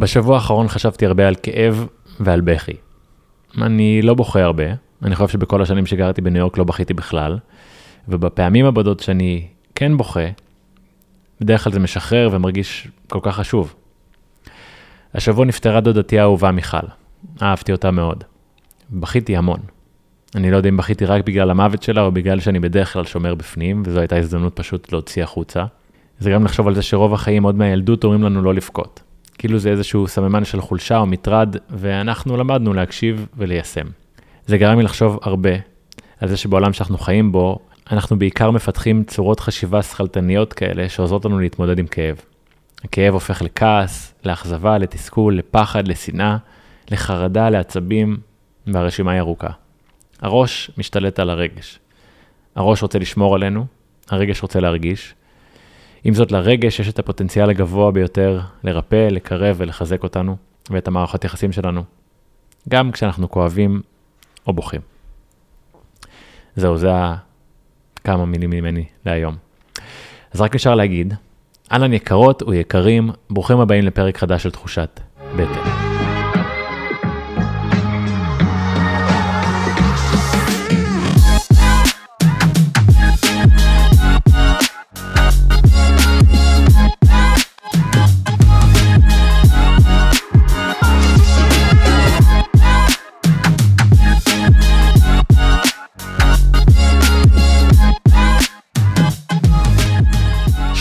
בשבוע האחרון חשבתי הרבה על כאב ועל בכי. אני לא בוכה הרבה, אני חושב שבכל השנים שגרתי בניו יורק לא בכיתי בכלל, ובפעמים הבודות שאני כן בוכה, בדרך כלל זה משחרר ומרגיש כל כך חשוב. השבוע נפטרה דודתי האהובה מיכל, אהבתי אותה מאוד. בכיתי המון. אני לא יודע אם בכיתי רק בגלל המוות שלה או בגלל שאני בדרך כלל שומר בפנים, וזו הייתה הזדמנות פשוט להוציא החוצה. זה גם לחשוב על זה שרוב החיים עוד מהילדות אומרים לנו לא לבכות. כאילו זה איזשהו סממן של חולשה או מטרד, ואנחנו למדנו להקשיב וליישם. זה גרם לי לחשוב הרבה על זה שבעולם שאנחנו חיים בו, אנחנו בעיקר מפתחים צורות חשיבה שכלתניות כאלה שעוזרות לנו להתמודד עם כאב. הכאב הופך לכעס, לאכזבה, לתסכול, לפחד, לשנאה, לחרדה, לעצבים, והרשימה היא ארוכה. הראש משתלט על הרגש. הראש רוצה לשמור עלינו, הרגש רוצה להרגיש. עם זאת, לרגש יש את הפוטנציאל הגבוה ביותר לרפא, לקרב ולחזק אותנו ואת המערכות יחסים שלנו, גם כשאנחנו כואבים או בוכים. זהו, זה כמה מילים ממני להיום. אז רק אפשר להגיד, אהלן יקרות ויקרים, ברוכים הבאים לפרק חדש של תחושת בטן.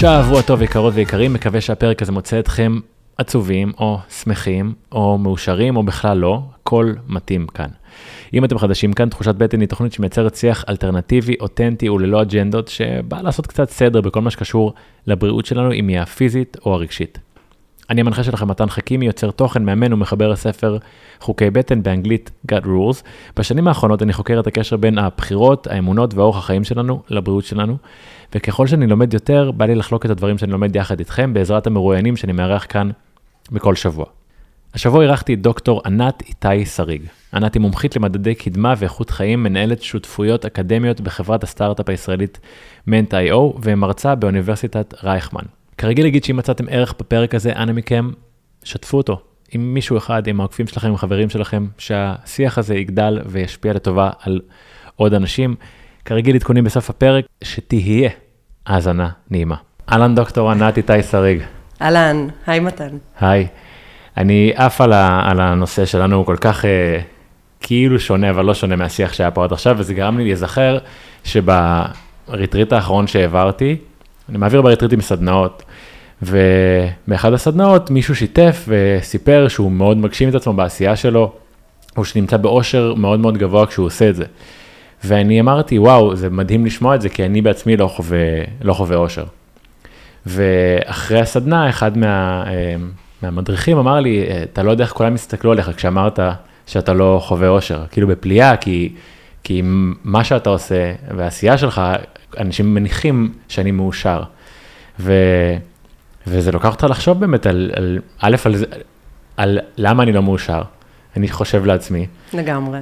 שבוע טוב יקרות ויקרים, מקווה שהפרק הזה מוצא אתכם עצובים או שמחים או מאושרים או בכלל לא, הכל מתאים כאן. אם אתם חדשים כאן, תחושת בטן היא תוכנית שמייצרת שיח אלטרנטיבי, אותנטי וללא אג'נדות, שבא לעשות קצת סדר בכל מה שקשור לבריאות שלנו, אם היא הפיזית או הרגשית. אני המנחה שלכם מתן חכימי, יוצר תוכן, מאמן ומחבר הספר חוקי בטן באנגלית God Rules. בשנים האחרונות אני חוקר את הקשר בין הבחירות, האמונות ואורח החיים שלנו לבריאות שלנו, וככל שאני לומד יותר, בא לי לחלוק את הדברים שאני לומד יחד איתכם בעזרת המרואיינים שאני מארח כאן בכל שבוע. השבוע אירחתי את דוקטור ענת איתי שריג. ענת היא מומחית למדדי קדמה ואיכות חיים, מנהלת שותפויות אקדמיות בחברת הסטארט-אפ הישראלית מנט.איו ומרצה באוניברסיטת רייכמן. כרגיל להגיד שאם מצאתם ערך בפרק הזה, אנא מכם, שתפו אותו עם מישהו אחד, עם העוקבים שלכם, עם חברים שלכם, שהשיח הזה יגדל וישפיע לטובה על עוד אנשים. כרגיל עדכונים בסוף הפרק, שתהיה האזנה נעימה. אהלן דוקטור ענת איתי שריג. אהלן, היי מתן. היי. אני עף על, על הנושא שלנו, הוא כל כך אה, כאילו שונה, אבל לא שונה מהשיח שהיה פה עד עכשיו, וזה גרם לי להיזכר שבריטריט האחרון שהעברתי, אני מעביר בריטריטים סדנאות, ובאחד הסדנאות מישהו שיתף וסיפר שהוא מאוד מגשים את עצמו בעשייה שלו, או שנמצא באושר מאוד מאוד גבוה כשהוא עושה את זה. ואני אמרתי, וואו, זה מדהים לשמוע את זה, כי אני בעצמי לא חווה, לא חווה אושר. ואחרי הסדנה, אחד מה, אה, מהמדריכים אמר לי, אתה לא יודע איך כולם הסתכלו עליך כשאמרת שאתה לא חווה אושר, כאילו בפליאה, כי, כי מה שאתה עושה והעשייה שלך, אנשים מניחים שאני מאושר. ו, וזה לוקח אותך לחשוב באמת על, על א', על, על, על למה אני לא מאושר, אני חושב לעצמי. לגמרי.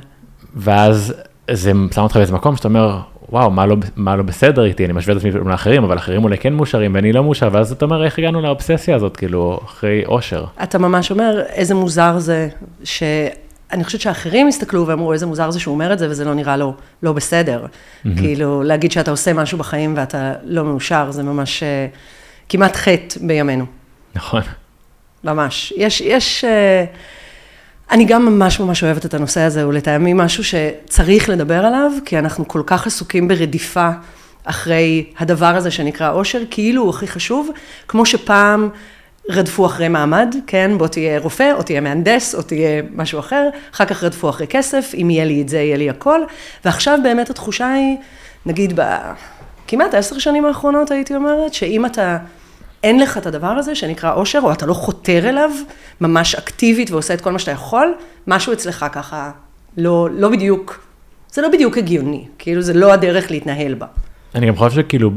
ואז זה שם אותך באיזה מקום שאתה אומר, וואו, מה לא, מה לא בסדר איתי, אני משווה את עצמי לאחרים, אבל אחרים אולי כן מאושרים ואני לא מאושר, ואז אתה אומר, איך הגענו לאובססיה הזאת, כאילו, אחרי אושר. אתה ממש אומר, איזה מוזר זה, שאני חושבת שאחרים הסתכלו ואמרו, איזה מוזר זה שהוא אומר את זה, וזה לא נראה לו לא בסדר. Mm-hmm. כאילו, להגיד שאתה עושה משהו בחיים ואתה לא מאושר, זה ממש uh, כמעט חטא בימינו. נכון. ממש. יש, יש... Uh, אני גם ממש ממש אוהבת את הנושא הזה, הוא לטעמי משהו שצריך לדבר עליו, כי אנחנו כל כך עסוקים ברדיפה אחרי הדבר הזה שנקרא אושר, כאילו הוא הכי חשוב, כמו שפעם רדפו אחרי מעמד, כן, בוא תהיה רופא, או תהיה מהנדס, או תהיה משהו אחר, אחר כך רדפו אחרי כסף, אם יהיה לי את זה, יהיה לי הכל, ועכשיו באמת התחושה היא, נגיד בכמעט עשר שנים האחרונות הייתי אומרת, שאם אתה... אין לך את הדבר הזה שנקרא אושר, או אתה לא חותר אליו ממש אקטיבית ועושה את כל מה שאתה יכול, משהו אצלך ככה לא, לא בדיוק, זה לא בדיוק הגיוני, כאילו זה לא הדרך להתנהל בה. אני גם חושב שכאילו,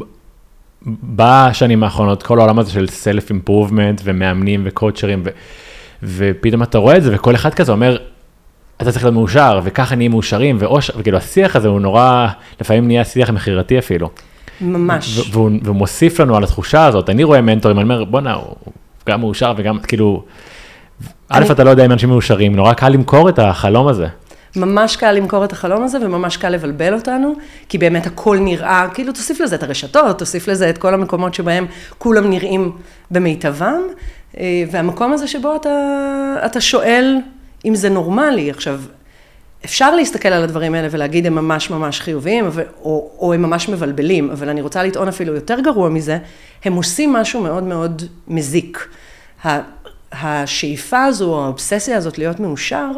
בשנים האחרונות, כל העולם הזה של סלף אימפרובמנט ומאמנים וקואוצ'רים, ו, ופתאום אתה רואה את זה, וכל אחד כזה אומר, אתה צריך להיות מאושר, וככה נהיה מאושרים, ואושר, וכאילו השיח הזה הוא נורא, לפעמים נהיה שיח מכירתי אפילו. ממש. והוא, מוסיף לנו על התחושה הזאת, אני רואה מנטורים, אני אומר, בואנה, הוא גם מאושר וגם, כאילו, א', אתה לא יודע אם אנשים מאושרים, נורא קל למכור את החלום הזה. ממש קל למכור את החלום הזה וממש קל לבלבל אותנו, כי באמת הכל נראה, כאילו תוסיף לזה את הרשתות, תוסיף לזה את כל המקומות שבהם כולם נראים במיטבם, אה, והמקום הזה שבו אתה, אתה שואל אם זה נורמלי. עכשיו, אפשר להסתכל על הדברים האלה ולהגיד הם ממש ממש חיוביים, או, או הם ממש מבלבלים, אבל אני רוצה לטעון אפילו יותר גרוע מזה, הם עושים משהו מאוד מאוד מזיק. השאיפה הזו, או האובססיה הזאת להיות מאושר,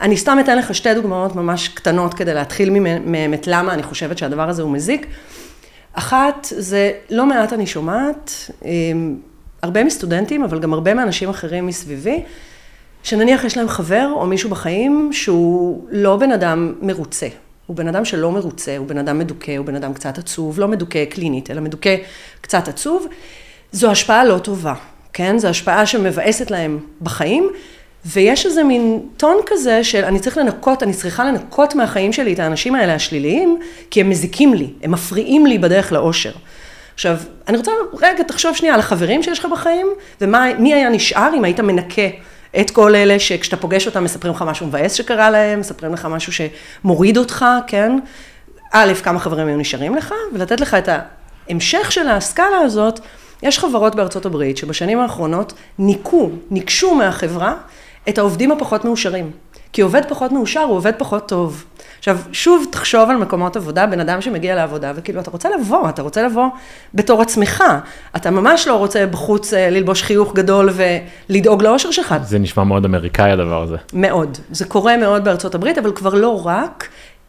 אני סתם אתן לך שתי דוגמאות ממש קטנות כדי להתחיל מהם את למה אני חושבת שהדבר הזה הוא מזיק. אחת, זה לא מעט אני שומעת, הרבה מסטודנטים, אבל גם הרבה מאנשים אחרים מסביבי, שנניח יש להם חבר או מישהו בחיים שהוא לא בן אדם מרוצה. הוא בן אדם שלא מרוצה, הוא בן אדם מדוכא, הוא בן אדם קצת עצוב, לא מדוכא קלינית, אלא מדוכא קצת עצוב. זו השפעה לא טובה, כן? זו השפעה שמבאסת להם בחיים, ויש איזה מין טון כזה של אני צריך לנקות, אני צריכה לנקות מהחיים שלי את האנשים האלה השליליים, כי הם מזיקים לי, הם מפריעים לי בדרך לאושר. עכשיו, אני רוצה רגע, תחשוב שנייה על החברים שיש לך בחיים, ומי היה נשאר אם היית מנקה את כל אלה שכשאתה פוגש אותם מספרים לך משהו מבאס שקרה להם, מספרים לך משהו שמוריד אותך, כן? א', כמה חברים היו נשארים לך, ולתת לך את ההמשך של הסקאלה הזאת, יש חברות בארצות הברית שבשנים האחרונות ניקו, ניקשו מהחברה את העובדים הפחות מאושרים. כי עובד פחות מאושר הוא עובד פחות טוב. עכשיו, שוב תחשוב על מקומות עבודה, בן אדם שמגיע לעבודה, וכאילו, אתה רוצה לבוא, אתה רוצה לבוא בתור עצמך. אתה ממש לא רוצה בחוץ אה, ללבוש חיוך גדול ולדאוג לאושר שלך. זה נשמע מאוד אמריקאי הדבר הזה. מאוד. זה קורה מאוד בארצות הברית, אבל כבר לא רק.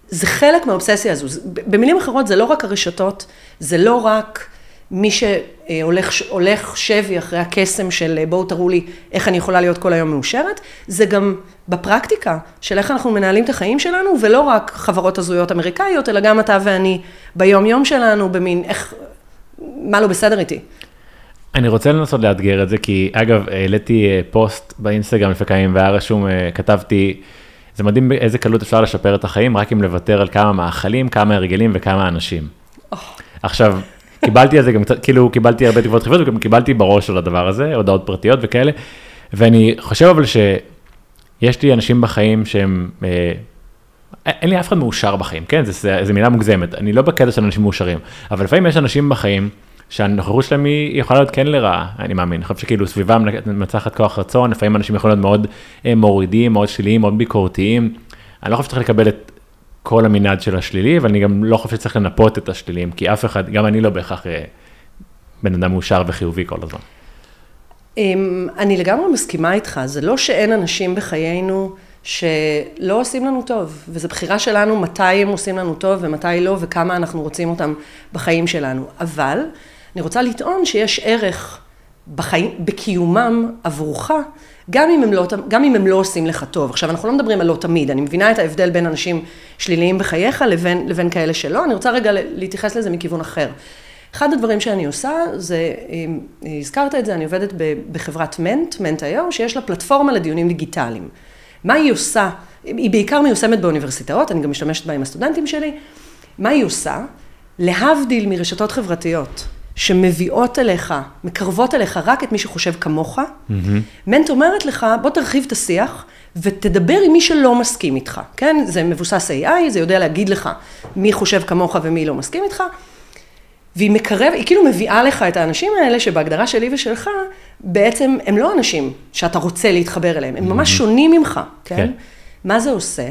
זה חלק מהאובססיה הזו. במילים אחרות, זה לא רק הרשתות, זה לא רק מי שהולך הולך שבי אחרי הקסם של אה, בואו תראו לי איך אני יכולה להיות כל היום מאושרת, זה גם בפרקטיקה של איך אנחנו מנהלים את החיים שלנו, ולא רק חברות הזויות אמריקאיות, אלא גם אתה ואני ביום-יום שלנו, במין איך, מה לא בסדר איתי. אני רוצה לנסות לאתגר את זה, כי אגב, העליתי אה, פוסט באינסטגרם לפני כמה ימים והיה רשום, אה, כתבתי, זה מדהים באיזה קלות אפשר לשפר את החיים, רק אם לוותר על כמה מאכלים, כמה הרגלים וכמה אנשים. עכשיו, קיבלתי על זה גם קצת, כאילו קיבלתי הרבה תגובות חיוביות וגם קיבלתי בראש על הדבר הזה, הודעות פרטיות וכאלה, ואני חושב אבל שיש לי אנשים בחיים שהם, אה, אין לי אף אחד מאושר בחיים, כן? זה מילה מוגזמת, אני לא בקטע של אנשים מאושרים, אבל לפעמים יש אנשים בחיים שהנוכחות שלהם היא יכולה להיות כן לרעה, אני מאמין, אני חושב שכאילו סביבם מנצחת כוח רצון, לפעמים אנשים יכולים להיות מאוד אה, מורידים, מאוד שליליים, מאוד ביקורתיים, אני לא חושב שצריך לקבל את כל המנעד של השלילי, ואני גם לא חושב שצריך לנפות את השליליים, כי אף אחד, גם אני לא בהכרח אה, בן אדם מאושר וחיובי כל הזמן. אמ, אני לגמרי מסכימה איתך, זה לא שאין אנשים בחיינו שלא עושים לנו טוב, וזו בחירה שלנו מתי הם עושים לנו טוב ומתי לא, וכמה אנחנו רוצים אותם בחיים שלנו. אבל אני רוצה לטעון שיש ערך בחיים, בקיומם עבורך, גם אם, הם לא, גם אם הם לא עושים לך טוב. עכשיו, אנחנו לא מדברים על לא תמיד, אני מבינה את ההבדל בין אנשים שליליים בחייך לבין, לבין כאלה שלא, אני רוצה רגע להתייחס לזה מכיוון אחר. אחד הדברים שאני עושה, זה, הזכרת את זה, אני עובדת בחברת מנט, מנט.איו, שיש לה פלטפורמה לדיונים דיגיטליים. מה היא עושה? היא בעיקר מיושמת באוניברסיטאות, אני גם משתמשת בה עם הסטודנטים שלי. מה היא עושה? להבדיל מרשתות חברתיות, שמביאות אליך, מקרבות אליך רק את מי שחושב כמוך, mm-hmm. מנט אומרת לך, בוא תרחיב את השיח ותדבר עם מי שלא מסכים איתך, כן? זה מבוסס AI, זה יודע להגיד לך מי חושב כמוך ומי לא מסכים איתך. והיא מקרב, היא כאילו מביאה לך את האנשים האלה שבהגדרה שלי ושלך, בעצם הם לא אנשים שאתה רוצה להתחבר אליהם, הם ממש שונים ממך, כן? כן. מה זה עושה?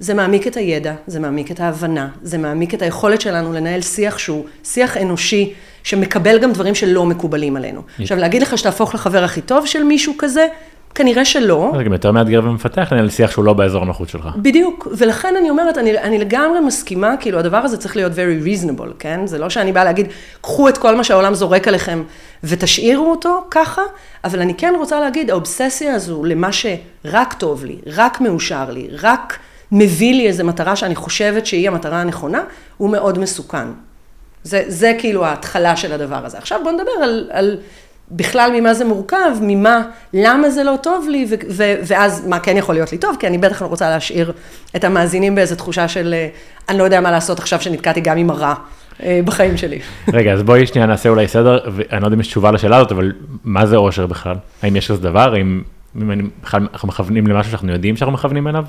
זה מעמיק את הידע, זה מעמיק את ההבנה, זה מעמיק את היכולת שלנו לנהל שיח שהוא שיח אנושי, שמקבל גם דברים שלא מקובלים עלינו. עכשיו, להגיד לך שתהפוך לחבר הכי טוב של מישהו כזה, כנראה שלא. זה גם יותר מאתגר ומפתח לנהל שיח שהוא לא באזור הנוחות שלך. בדיוק, ולכן אני אומרת, אני, אני לגמרי מסכימה, כאילו הדבר הזה צריך להיות very reasonable, כן? זה לא שאני באה להגיד, קחו את כל מה שהעולם זורק עליכם ותשאירו אותו ככה, אבל אני כן רוצה להגיד, האובססיה הזו למה שרק טוב לי, רק מאושר לי, רק מביא לי איזו מטרה שאני חושבת שהיא המטרה הנכונה, הוא מאוד מסוכן. זה, זה כאילו ההתחלה של הדבר הזה. עכשיו בואו נדבר על, על בכלל ממה זה מורכב, ממה, למה זה לא טוב לי, ו- ו- ואז מה כן יכול להיות לי טוב, כי אני בטח לא רוצה להשאיר את המאזינים באיזו תחושה של אני לא יודע מה לעשות עכשיו שנתקעתי גם עם הרע בחיים שלי. רגע, אז בואי שנייה נעשה אולי סדר, ואני לא יודע אם יש תשובה לשאלה הזאת, אבל מה זה אושר בכלל? האם יש כזה דבר? האם אם אני- בכלל אנחנו מכוונים למשהו שאנחנו יודעים שאנחנו מכוונים אליו?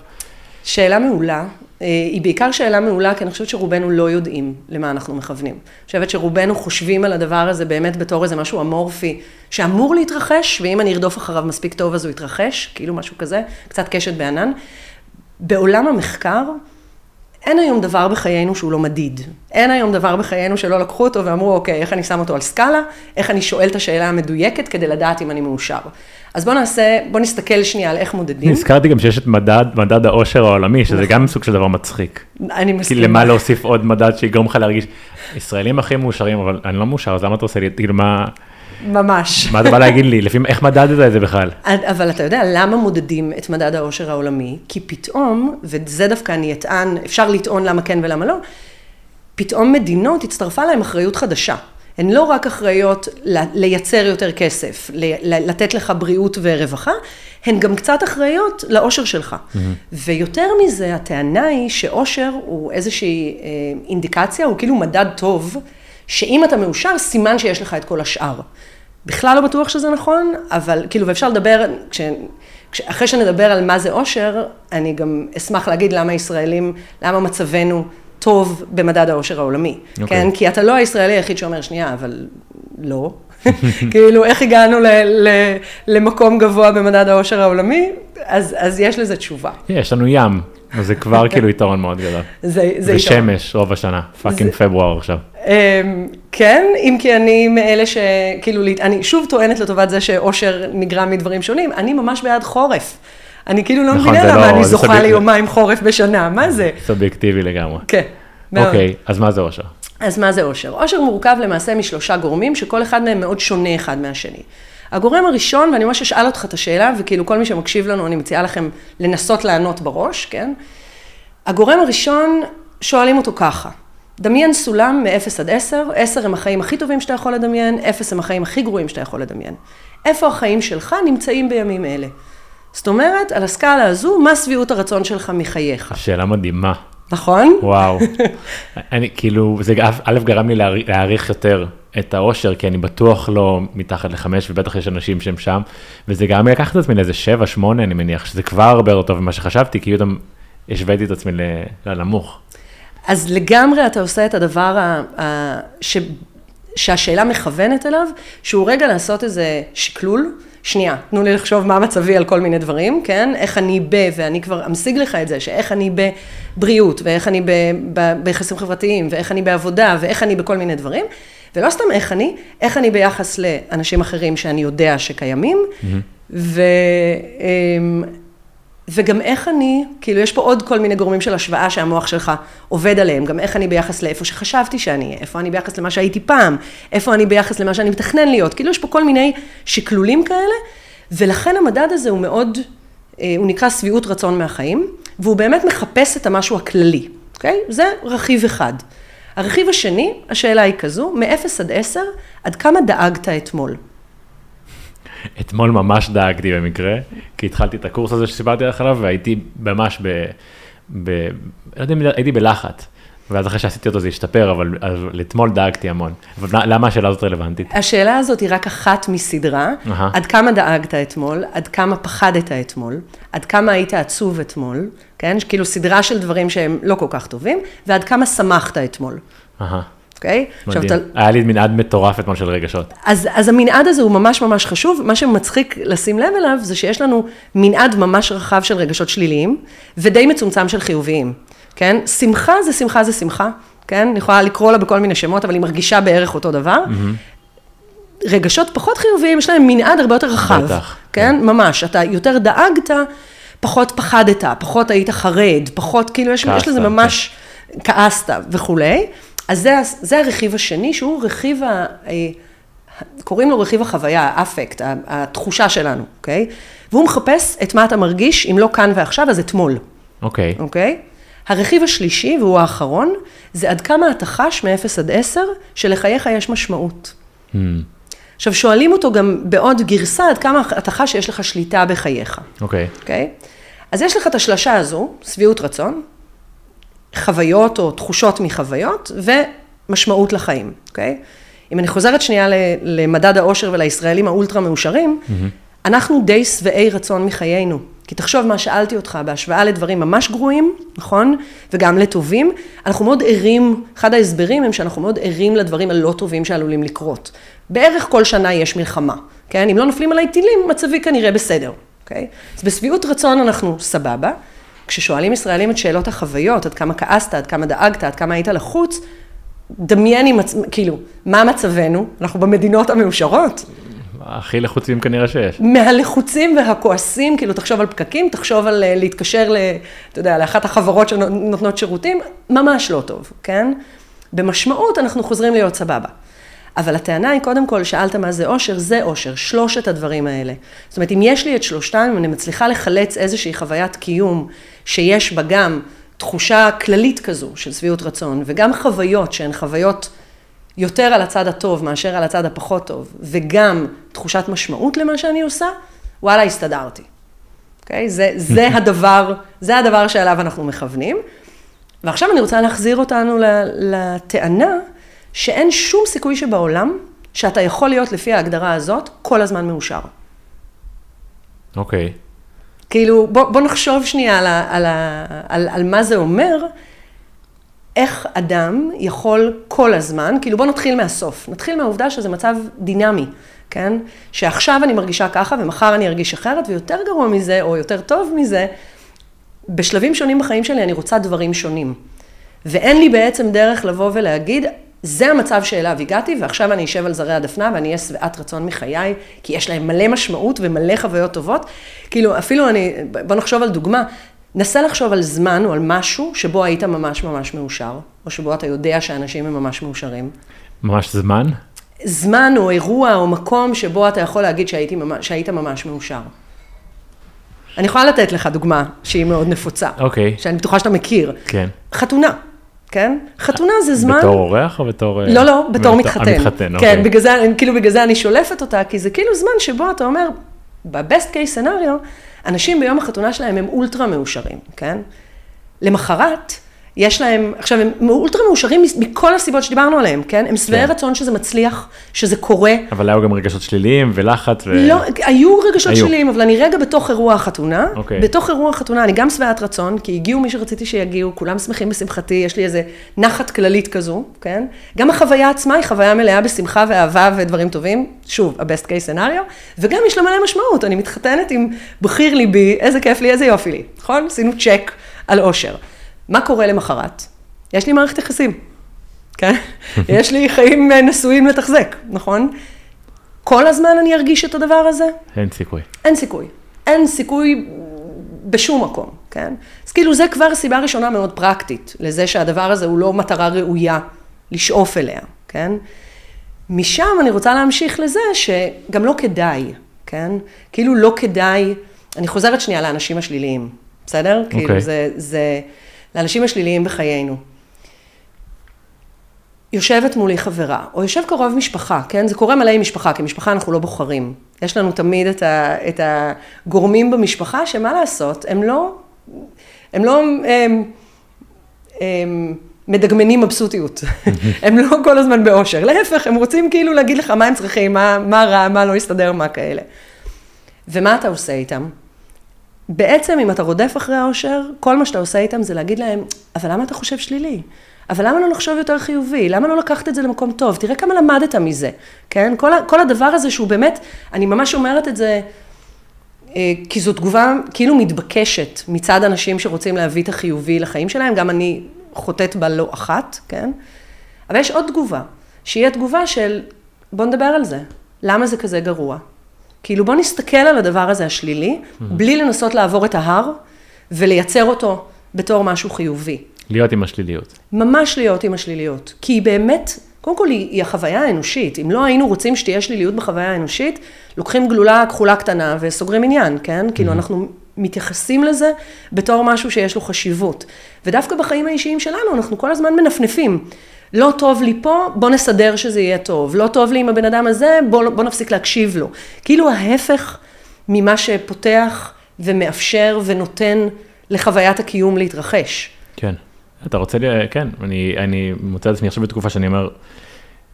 שאלה מעולה. אה, היא בעיקר שאלה מעולה, כי אני חושבת שרובנו לא יודעים למה אנחנו מכוונים. אני חושבת שרובנו חושבים על הדבר הזה באמת בתור איזה משהו אמורפי, שאמור להתרחש, ואם אני ארדוף אחריו מספיק טוב אז הוא יתרחש, כאילו משהו כזה, קצת קשת בענן. בעולם המחקר, אין היום דבר בחיינו שהוא לא מדיד. אין היום דבר בחיינו שלא לקחו אותו ואמרו, אוקיי, איך אני שם אותו על סקאלה, איך אני שואל את השאלה המדויקת כדי לדעת אם אני מאושר. אז בואו נעשה, בואו נסתכל שנייה על איך מודדים. נזכרתי גם שיש את מדד, מדד העושר העולמי, שזה גם סוג של דבר מצחיק. אני כי מסכימה. למה להוסיף עוד מדד שיגרום לך להרגיש, ישראלים הכי מאושרים, אבל אני לא מאושר, אז למה אתה עושה לי, כאילו מה, ממש. מה אתה בא להגיד לי, לפי איך מדדת את זה בכלל? אבל אתה יודע למה מודדים את מדד העושר העולמי? כי פתאום, וזה דווקא אני אטען, אפשר לטעון למה כן ולמה לא, פתאום מדינות הצטרפה להם אחריות חדשה. הן לא רק אחראיות לייצר יותר כסף, לתת לך בריאות ורווחה, הן גם קצת אחראיות לאושר שלך. ויותר מזה, הטענה היא שאושר הוא איזושהי אה, אינדיקציה, הוא כאילו מדד טוב, שאם אתה מאושר, סימן שיש לך את כל השאר. בכלל לא בטוח שזה נכון, אבל כאילו, ואפשר לדבר, כש, כש, אחרי שנדבר על מה זה אושר, אני גם אשמח להגיד למה ישראלים, למה מצבנו טוב במדד האושר העולמי. אוקיי. Okay. כן? כי אתה לא הישראלי היחיד שאומר, שנייה, אבל לא. כאילו, איך הגענו ל, ל, למקום גבוה במדד האושר העולמי? אז, אז יש לזה תשובה. יש לנו ים, אז זה כבר כאילו יתרון מאוד גדול. זה, זה יתרון. ושמש רוב השנה, fucking פברואר עכשיו. אמ, כן, אם כי אני מאלה שכאילו, אני שוב טוענת לטובת זה שאושר נגרם מדברים שונים, אני ממש בעד חורף. אני כאילו לא נכון, מבינה למה לא- אני זוכה. ליומיים חורף בשנה, מה זה? סובייקטיבי לגמרי. כן. מאוד. אוקיי, אז מה זה אושר? אז מה זה אושר? אושר מורכב למעשה משלושה גורמים, שכל אחד מהם מאוד שונה אחד מהשני. הגורם הראשון, ואני ממש אשאל אותך את השאלה, וכאילו כל מי שמקשיב לנו, אני מציעה לכם לנסות לענות בראש, כן? הגורם הראשון, שואלים אותו ככה, דמיין סולם מ-0 עד 10, 10 הם החיים הכי טובים שאתה יכול לדמיין, 0 הם החיים הכי גרועים שאתה יכול לדמיין. איפה החיים שלך נמצאים בימים אלה? זאת אומרת, על הסקאלה הזו, מה שביעות הרצון שלך מחייך, שאלה מדהימה, נכון? וואו. אני כאילו, זה א' גרם לי להעריך- יותר את האושר, כי אני בטוח לא מתחת לחמש, ובטח יש אנשים שהם שם, וזה גרם לי לקחת את עצמי לאיזה שבע, שמונה, אני מניח, שזה כבר הרבה יותר טוב ממה שחשבתי, כי גם השוויתי את עצמי לנמוך. אז לגמרי אתה עושה את הדבר ה, ה, ש, שהשאלה מכוונת אליו, שהוא רגע לעשות איזה שקלול. שנייה, תנו לי לחשוב מה מצבי על כל מיני דברים, כן? איך אני ב, ואני כבר אמשיג לך את זה, שאיך אני בבריאות, ואיך אני ביחסים חברתיים, ואיך אני בעבודה, ואיך אני בכל מיני דברים. ולא סתם איך אני, איך אני ביחס לאנשים אחרים שאני יודע שקיימים, ו... וגם איך אני, כאילו יש פה עוד כל מיני גורמים של השוואה שהמוח שלך עובד עליהם, גם איך אני ביחס לאיפה שחשבתי שאני אהיה, איפה אני ביחס למה שהייתי פעם, איפה אני ביחס למה שאני מתכנן להיות, כאילו יש פה כל מיני שקלולים כאלה, ולכן המדד הזה הוא מאוד, אה, הוא נקרא שביעות רצון מהחיים, והוא באמת מחפש את המשהו הכללי, אוקיי? זה רכיב אחד. הרכיב השני, השאלה היא כזו, מ-0 עד 10, עד כמה דאגת אתמול? אתמול ממש דאגתי במקרה, כי התחלתי את הקורס הזה שסיפרתי לך עליו, והייתי ממש ב... ב לא יודע אם הייתי בלחץ. ואז אחרי שעשיתי אותו זה השתפר, אבל, אבל אתמול דאגתי המון. אבל למה השאלה הזאת רלוונטית? השאלה הזאת היא רק אחת מסדרה. אהה. עד כמה דאגת אתמול, עד כמה פחדת אתמול, עד כמה היית עצוב אתמול, כן? כאילו סדרה של דברים שהם לא כל כך טובים, ועד כמה שמחת אתמול, אהה, אוקיי? מדהים. אתה- היה לי מנעד מטורף אתמול של רגשות. אז, אז המנעד הזה הוא ממש ממש חשוב, מה שמצחיק לשים לב אליו זה שיש לנו מנעד ממש רחב של רגשות שליליים, ודי מצומצם של חיוביים, כן? שמחה זה שמחה זה שמחה, כן? אני יכולה לקרוא לה בכל מיני שמות, אבל היא מרגישה בערך אותו דבר. רגשות פחות חיוביים, יש להם מנעד הרבה יותר רחב. בטח, כן? ממש, אתה יותר דאגת, פחות פחדת, פחות היית חרד, פחות, כאילו, יש, יש כעסת, לזה כן. ממש, כעסת וכולי. אז זה, זה הרכיב השני, שהוא רכיב ה... אה, קוראים לו רכיב החוויה, האפקט, התחושה שלנו, אוקיי? והוא מחפש את מה אתה מרגיש, אם לא כאן ועכשיו, אז אתמול, אוקיי, אוקיי? הרכיב השלישי, והוא האחרון, זה עד כמה אתה חש מ-0 עד 10, שלחייך יש משמעות. Hmm, עכשיו, שואלים אותו גם בעוד גרסה, עד כמה אתה חש שיש לך שליטה בחייך, אוקיי, אוקיי? אז יש לך את השלשה הזו, שביעות רצון, חוויות או תחושות מחוויות, ומשמעות לחיים, אוקיי? אם אני חוזרת שנייה למדד האושר ולישראלים האולטרה מאושרים, אנחנו די שבעי רצון מחיינו. כי תחשוב מה שאלתי אותך בהשוואה לדברים ממש גרועים, נכון? וגם לטובים. אנחנו מאוד ערים, אחד ההסברים הם שאנחנו מאוד ערים לדברים הלא טובים שעלולים לקרות. בערך כל שנה יש מלחמה, כן? אם לא נופלים עליי טילים, מצבי כנראה בסדר, אוקיי? אז בשביעות רצון אנחנו סבבה. כששואלים ישראלים את שאלות החוויות, עד כמה כעסת, עד כמה דאגת, עד כמה היית לחוץ, דמייני, מצ... כאילו, מה מצבנו? אנחנו במדינות המאושרות. הכי לחוצים כנראה שיש. מהלחוצים והכועסים, כאילו, תחשוב על פקקים, תחשוב על אה, להתקשר, ל, אתה יודע, לאחת החברות שנותנות שירותים, ממש לא טוב, כן? במשמעות אנחנו חוזרים להיות סבבה. אבל הטענה היא, קודם כל, שאלת מה זה אושר, זה אושר, שלושת הדברים האלה. זאת אומרת, אם יש לי את שלושתם, אם אני מצליחה לחלץ איזושהי חוויית קיום, שיש בה גם תחושה כללית כזו של שביעות רצון, וגם חוויות שהן חוויות יותר על הצד הטוב מאשר על הצד הפחות טוב, וגם תחושת משמעות למה שאני עושה, וואלה, הסתדרתי. אוקיי? Okay? זה, זה הדבר, זה הדבר שאליו אנחנו מכוונים. ועכשיו אני רוצה להחזיר אותנו לטענה שאין שום סיכוי שבעולם שאתה יכול להיות לפי ההגדרה הזאת כל הזמן מאושר. אוקיי. Okay. כאילו, בוא, בוא נחשוב שנייה על, ה, על, ה, על, על מה זה אומר, איך אדם יכול כל הזמן, כאילו בוא נתחיל מהסוף, נתחיל מהעובדה שזה מצב דינמי, כן? שעכשיו אני מרגישה ככה ומחר אני ארגיש אחרת, ויותר גרוע מזה, או יותר טוב מזה, בשלבים שונים בחיים שלי אני רוצה דברים שונים. ואין לי בעצם דרך לבוא ולהגיד, זה המצב שאליו הגעתי, ועכשיו אני אשב על זרי הדפנה ואני אהיה שבעת רצון מחיי, כי יש להם מלא משמעות ומלא חוויות טובות. כאילו, אפילו אני, בוא נחשוב על דוגמה, נסה לחשוב על זמן או על משהו שבו היית ממש ממש מאושר, או שבו אתה יודע שאנשים הם ממש מאושרים. ממש זמן? זמן או אירוע או מקום שבו אתה יכול להגיד שהייתי ממש, שהיית ממש מאושר. אני יכולה לתת לך דוגמה שהיא מאוד נפוצה. אוקיי. שאני בטוחה שאתה מכיר. כן. חתונה. כן? חתונה זה זמן... בתור אורח או בתור... לא, לא, בתור מתחתן. המתחתן, כן, אוקיי. בגלל זה, כאילו בגלל זה אני שולפת אותה, כי זה כאילו זמן שבו אתה אומר, בבסט קייס סנאריו, אנשים ביום החתונה שלהם הם אולטרה מאושרים, כן? למחרת, יש להם, עכשיו הם אולטרה מאושרים מכל הסיבות שדיברנו עליהן, כן? הם שבעי כן. רצון שזה מצליח, שזה קורה. אבל היו גם רגשות שליליים ולחץ ו... לא, היו רגשות היו. שליליים, אבל אני רגע בתוך אירוע החתונה. אוקיי. בתוך אירוע החתונה אני גם שבעת רצון, כי הגיעו מי שרציתי שיגיעו, כולם שמחים בשמחתי, יש לי איזה נחת כללית כזו, כן? גם החוויה עצמה היא חוויה מלאה בשמחה ואהבה ודברים טובים, שוב, ה-best case scenario, וגם יש לה מלא משמעות, אני מתחתנת עם בחיר ליבי, איזה כיף לי, איזה יופי לי, נכון? עשינו צ'ק על אושר. מה קורה למחרת? יש לי מערכת יחסים, כן? יש לי חיים אה, נשואים לתחזק, נכון? כל הזמן אני ארגיש את הדבר הזה? אין סיכוי. אין סיכוי. אין סיכוי בשום מקום, כן? אז כאילו זה כבר סיבה ראשונה מאוד פרקטית, לזה שהדבר הזה הוא לא מטרה ראויה לשאוף אליה, כן? משם אני רוצה להמשיך לזה שגם לא כדאי, כן? כאילו לא כדאי, אני חוזרת שנייה לאנשים השליליים, בסדר? Okay. כאילו אוקיי. זה, זה, לאנשים השליליים בחיינו. יושבת מולי חברה, או יושב קרוב משפחה, כן? זה קורה מלא עם משפחה, כי משפחה אנחנו לא בוחרים. יש לנו תמיד את, ה, את הגורמים במשפחה, שמה לעשות, הם לא, הם לא הם, הם, מדגמנים מבסוטיות. הם לא כל הזמן באושר. להפך, הם רוצים כאילו להגיד לך מה הם צריכים, מה, מה רע, מה לא יסתדר, מה כאלה. ומה אתה עושה איתם? בעצם, אם אתה רודף אחרי האושר, כל מה שאתה עושה איתם זה להגיד להם, אבל למה אתה חושב שלילי? אבל למה לא לחשוב יותר חיובי? למה לא לקחת את זה למקום טוב? תראה כמה למדת מזה, כן? כל, כל הדבר הזה שהוא באמת, אני ממש אומרת את זה, אה, כי זו תגובה כאילו מתבקשת מצד אנשים שרוצים להביא את החיובי לחיים שלהם, גם אני חוטאת בה לא אחת, כן? אבל יש עוד תגובה, שהיא התגובה של, בוא נדבר על זה, למה זה כזה גרוע? כאילו בוא נסתכל על הדבר הזה השלילי, בלי לנסות לעבור את ההר ולייצר אותו בתור משהו חיובי. להיות עם השליליות. ממש להיות עם השליליות. כי היא באמת, קודם כל היא, היא החוויה האנושית. אם לא היינו רוצים שתהיה שליליות בחוויה האנושית, לוקחים גלולה כחולה קטנה וסוגרים עניין, כן? כאילו אנחנו מתייחסים לזה בתור משהו שיש לו חשיבות. ודווקא בחיים האישיים שלנו אנחנו כל הזמן מנפנפים. לא טוב לי פה, בוא נסדר שזה יהיה טוב. לא טוב לי עם הבן אדם הזה, בוא, בוא נפסיק להקשיב לו. כאילו ההפך ממה שפותח ומאפשר ונותן לחוויית הקיום להתרחש. כן. אתה רוצה, ל... כן, אני, אני מוצא את עצמי עכשיו בתקופה שאני אומר,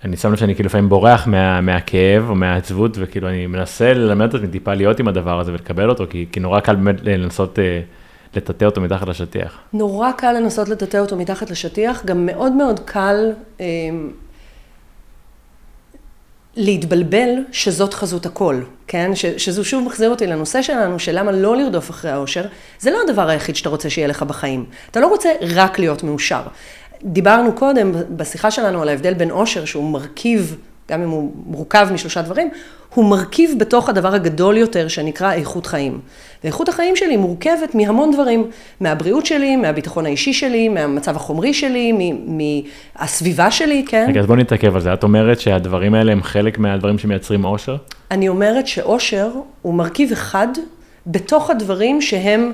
אני שם לב שאני כאילו לפעמים בורח מה, מהכאב או מהעצבות, וכאילו אני מנסה ללמד את עצמי טיפה להיות עם הדבר הזה ולקבל אותו, כי, כי נורא קל באמת לנסות אה, לטאטא אותו מתחת לשטיח. נורא קל לנסות לטאטא אותו מתחת לשטיח, גם מאוד מאוד קל אה, להתבלבל שזאת חזות הכל, כן? ש, שזו שוב מחזיר אותי לנושא שלנו, של למה לא לרדוף אחרי האושר. זה לא הדבר היחיד שאתה רוצה שיהיה לך בחיים. אתה לא רוצה רק להיות מאושר. דיברנו קודם בשיחה שלנו על ההבדל בין אושר, שהוא מרכיב, גם אם הוא מורכב משלושה דברים, הוא מרכיב בתוך הדבר הגדול יותר שנקרא איכות חיים. ואיכות החיים שלי מורכבת מהמון דברים, מהבריאות שלי, מהביטחון האישי שלי, מהמצב החומרי שלי, מהסביבה שלי, כן? רגע, אז בוא נתעכב על זה. את אומרת שהדברים האלה הם חלק מהדברים שמייצרים אושר? אני אומרת שאושר הוא מרכיב אחד בתוך הדברים שהם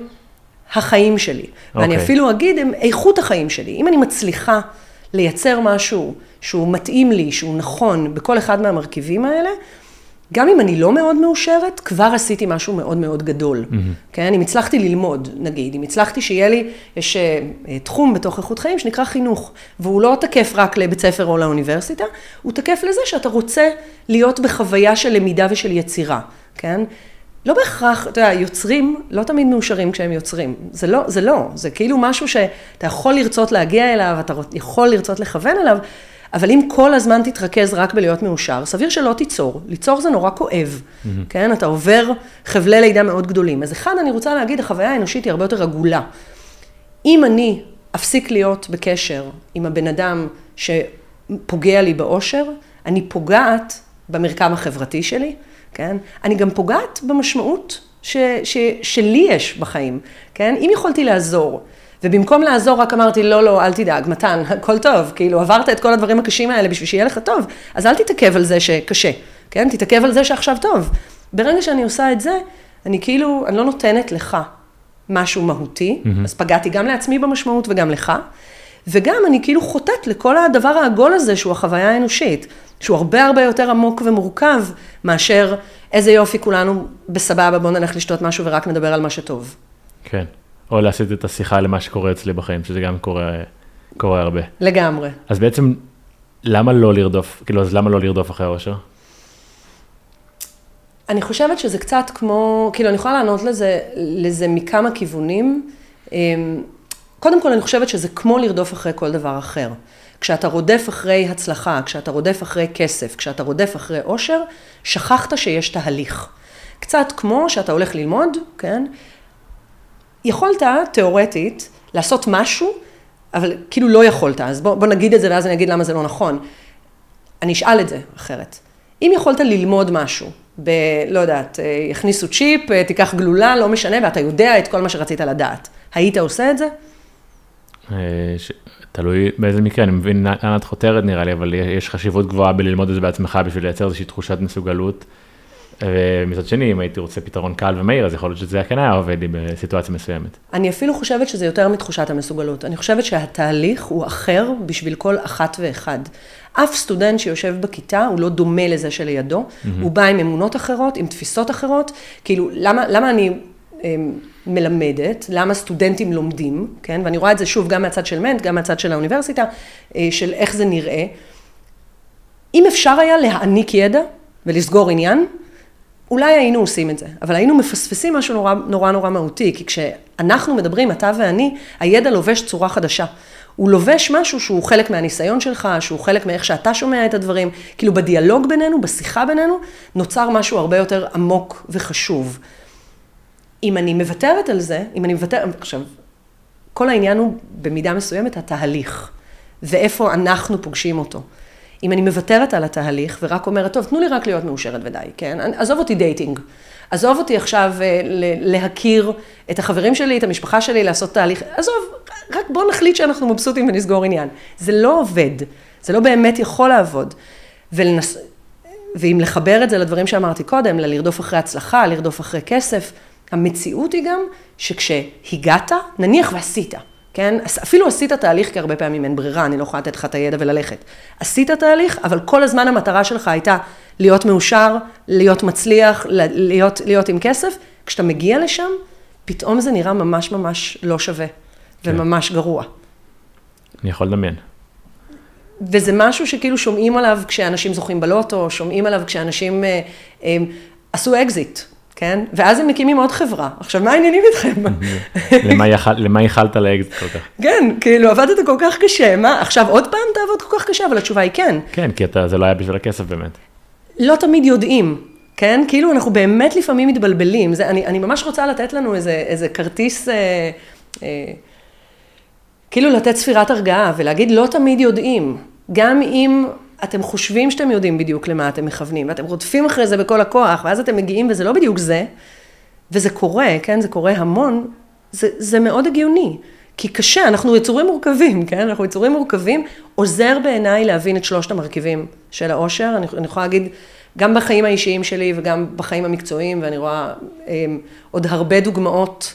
החיים שלי. Okay. ואני אוקיי. אפילו אגיד, הם איכות החיים שלי. אם אני מצליחה לייצר משהו שהוא מתאים לי, שהוא נכון בכל אחד מהמרכיבים האלה, גם אם אני לא מאוד מאושרת, כבר עשיתי משהו מאוד מאוד גדול. Mm-hmm. כן? אם הצלחתי ללמוד, נגיד, אם הצלחתי שיהיה לי, יש uh, תחום בתוך איכות חיים שנקרא חינוך, והוא לא תקף רק לבית ספר או לאוניברסיטה, הוא תקף לזה שאתה רוצה להיות בחוויה של למידה ושל יצירה, כן? לא בהכרח, אתה יודע, יוצרים לא תמיד מאושרים כשהם יוצרים. זה לא, זה לא, זה כאילו משהו שאתה יכול לרצות להגיע אליו, אתה יכול לרצות לכוון אליו, אבל אם כל הזמן תתרכז רק בלהיות מאושר, סביר שלא תיצור. ליצור זה נורא כואב, mm-hmm. כן? אתה עובר חבלי לידה מאוד גדולים. אז אחד, אני רוצה להגיד, החוויה האנושית היא הרבה יותר עגולה. אם אני אפסיק להיות בקשר עם הבן אדם שפוגע לי באושר, אני פוגעת במרקם החברתי שלי, כן? אני גם פוגעת במשמעות ש, ש, שלי יש בחיים, כן? אם יכולתי לעזור, ובמקום לעזור רק אמרתי, לא, לא, אל תדאג, מתן, הכל טוב, כאילו עברת את כל הדברים הקשים האלה בשביל שיהיה לך טוב, אז אל תתעכב על זה שקשה, כן? תתעכב על זה שעכשיו טוב. ברגע שאני עושה את זה, אני כאילו, אני לא נותנת לך משהו מהותי, mm-hmm. אז פגעתי גם לעצמי במשמעות וגם לך, וגם אני כאילו חוטאת לכל הדבר העגול הזה שהוא החוויה האנושית. שהוא הרבה הרבה יותר עמוק ומורכב מאשר איזה יופי כולנו בסבבה, בואו נלך לשתות משהו ורק נדבר על מה שטוב. כן, או להסיט את השיחה למה שקורה אצלי בחיים, שזה גם קורה, קורה הרבה. לגמרי. אז בעצם, למה לא לרדוף, כאילו, אז למה לא לרדוף אחרי האושר? אני חושבת שזה קצת כמו, כאילו, אני יכולה לענות לזה, לזה מכמה כיוונים. קודם כל, אני חושבת שזה כמו לרדוף אחרי כל דבר אחר. כשאתה רודף אחרי הצלחה, כשאתה רודף אחרי כסף, כשאתה רודף אחרי עושר, שכחת שיש תהליך. קצת כמו שאתה הולך ללמוד, כן? יכולת, תיאורטית, לעשות משהו, אבל כאילו לא יכולת. אז בוא, בוא נגיד את זה ואז אני אגיד למה זה לא נכון. אני אשאל את זה אחרת. אם יכולת ללמוד משהו, ב... לא יודעת, אה, יכניסו צ'יפ, אה, תיקח גלולה, לא משנה, ואתה יודע את כל מה שרצית לדעת. היית עושה את זה? אה, ש... תלוי באיזה מקרה, אני מבין לאן את חותרת נראה לי, אבל יש חשיבות גבוהה בללמוד את זה בעצמך בשביל לייצר איזושהי תחושת מסוגלות. ומצד שני, אם הייתי רוצה פתרון קל ומהיר, אז יכול להיות שזה כן היה עובד לי בסיטואציה מסוימת. אני אפילו חושבת שזה יותר מתחושת המסוגלות. אני חושבת שהתהליך הוא אחר בשביל כל אחת ואחד. אף סטודנט שיושב בכיתה הוא לא דומה לזה שלידו, mm-hmm. הוא בא עם אמונות אחרות, עם תפיסות אחרות. כאילו, למה, למה אני מלמדת, למה סטודנטים לומדים, כן? ואני רואה את זה שוב גם מהצד של מנט, גם מהצד של האוניברסיטה, אה, של איך זה נראה. אם אפשר היה להעניק ידע ולסגור עניין, אולי היינו עושים את זה, אבל היינו מפספסים משהו נורא נורא, נורא מהותי, כי כשאנחנו מדברים, אתה ואני, הידע לובש צורה חדשה. הוא לובש משהו שהוא חלק מהניסיון שלך, שהוא חלק מאיך שאתה שומע את הדברים. כאילו בדיאלוג בינינו, בשיחה בינינו, נוצר משהו הרבה יותר עמוק וחשוב. אם אני מוותרת על זה, אם אני מוותרת, עכשיו, כל העניין הוא במידה מסוימת התהליך, ואיפה אנחנו פוגשים אותו. אם אני מוותרת על התהליך ורק אומרת, טוב, תנו לי רק להיות מאושרת ודי, כן? עזוב אותי dating. עזוב אותי עכשיו אה, להכיר את החברים שלי, את המשפחה שלי, לעשות תהליך. עזוב, רק בוא נחליט שאנחנו מבסוטים ונסגור עניין. זה לא עובד. זה לא באמת יכול לעבוד. ולנס... ואם לחבר את זה לדברים שאמרתי קודם, ללרדוף אחרי הצלחה, לרדוף אחרי כסף, המציאות היא גם שכשהגעת, נניח ועשית, כן? אפילו עשית תהליך, כי הרבה פעמים אין ברירה, אני לא יכולה לתת לך את הידע וללכת. עשית תהליך, אבל כל הזמן המטרה שלך הייתה להיות מאושר, להיות מצליח, להיות, להיות עם כסף. כשאתה מגיע לשם, פתאום זה נראה ממש ממש לא שווה, כן. וממש גרוע. אני יכול לדמיין. וזה משהו שכאילו שומעים עליו כשאנשים זוכים בלוטו, שומעים עליו כשאנשים אה, אה, עשו אקזיט, כן? ואז הם מקימים עוד חברה. עכשיו, מה העניינים איתכם? למה ייחלת לאקזיט כל כך? כן, כאילו, עבדת כל כך קשה, מה, עכשיו עוד פעם תעבוד כל כך קשה, אבל התשובה היא כן. כן, כי אתה, זה לא היה בשביל הכסף באמת. לא תמיד יודעים, כן? כאילו, אנחנו באמת לפעמים מתבלבלים. זה, אני, אני ממש רוצה לתת לנו איזה, איזה כרטיס... אה, אה, כאילו לתת ספירת הרגעה ולהגיד, לא תמיד יודעים. גם אם אתם חושבים שאתם יודעים בדיוק למה אתם מכוונים, ואתם רודפים אחרי זה בכל הכוח, ואז אתם מגיעים וזה לא בדיוק זה, וזה קורה, כן? זה קורה המון, זה, זה מאוד הגיוני. כי קשה, אנחנו יצורים מורכבים, כן? אנחנו יצורים מורכבים, עוזר בעיניי להבין את שלושת המרכיבים של העושר. אני, אני יכולה להגיד, גם בחיים האישיים שלי וגם בחיים המקצועיים, ואני רואה אה, עוד הרבה דוגמאות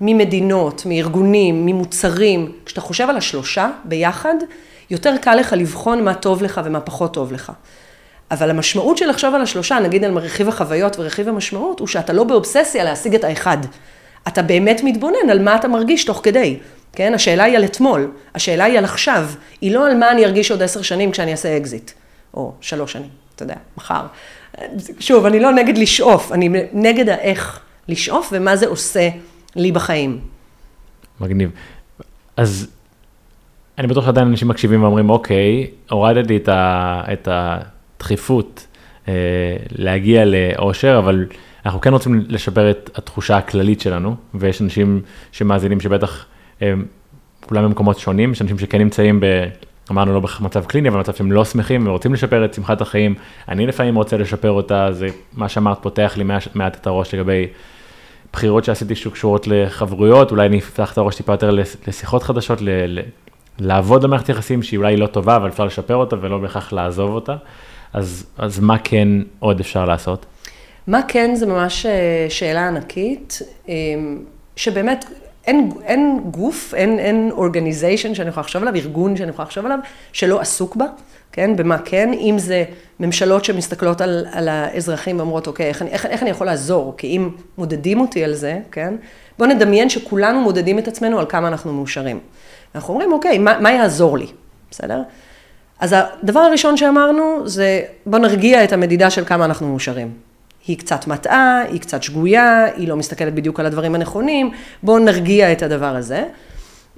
ממדינות, מארגונים, ממוצרים. כשאתה חושב על השלושה ביחד, יותר קל לך לבחון מה טוב לך ומה פחות טוב לך. אבל המשמעות של לחשוב על השלושה, נגיד על רכיב החוויות ורכיב המשמעות, הוא שאתה לא באובססיה להשיג את האחד. אתה באמת מתבונן על מה אתה מרגיש תוך כדי. כן? השאלה היא על אתמול, השאלה היא על עכשיו, היא לא על מה אני ארגיש עוד עשר שנים כשאני אעשה אקזיט, או שלוש שנים, אתה יודע, מחר. שוב, אני לא נגד לשאוף, אני נגד האיך לשאוף ומה זה עושה לי בחיים. מגניב. אז אני בטוח שעדיין אנשים מקשיבים ואומרים, אוקיי, הורדתי את, ה, את הדחיפות אה, להגיע לאושר, אבל אנחנו כן רוצים לשפר את התחושה הכללית שלנו, ויש אנשים שמאזינים שבטח אה, כולם במקומות שונים, יש אנשים שכן נמצאים ב... אמרנו לא במצב קליני, אבל במצב שהם לא שמחים ורוצים לשפר את שמחת החיים. אני לפעמים רוצה לשפר אותה, זה מה שאמרת פותח לי מעט את הראש לגבי בחירות שעשיתי שקשורות לחברויות, אולי אני אפתח את הראש טיפה יותר לשיחות חדשות, לעבוד במערכת יחסים שהיא אולי לא טובה, אבל אפשר לשפר אותה ולא בהכרח לעזוב אותה. אז, אז מה כן עוד אפשר לעשות? מה כן זה ממש אה, שאלה ענקית, אה, שבאמת אין, אין גוף, אין, אין אורגניזיישן שאני יכולה לחשוב עליו, ארגון שאני יכולה לחשוב עליו, שלא עסוק בה, כן? במה כן? אם זה ממשלות שמסתכלות על, על האזרחים ואומרות, אוקיי, איך, איך, איך אני יכול לעזור? כי אם מודדים אותי על זה, כן? בואו נדמיין שכולנו מודדים את עצמנו על כמה אנחנו מאושרים. אנחנו אומרים, אוקיי, מה, מה יעזור לי? בסדר? אז הדבר הראשון שאמרנו זה, בואו נרגיע את המדידה של כמה אנחנו מאושרים. היא קצת מטעה, היא קצת שגויה, היא לא מסתכלת בדיוק על הדברים הנכונים, בואו נרגיע את הדבר הזה.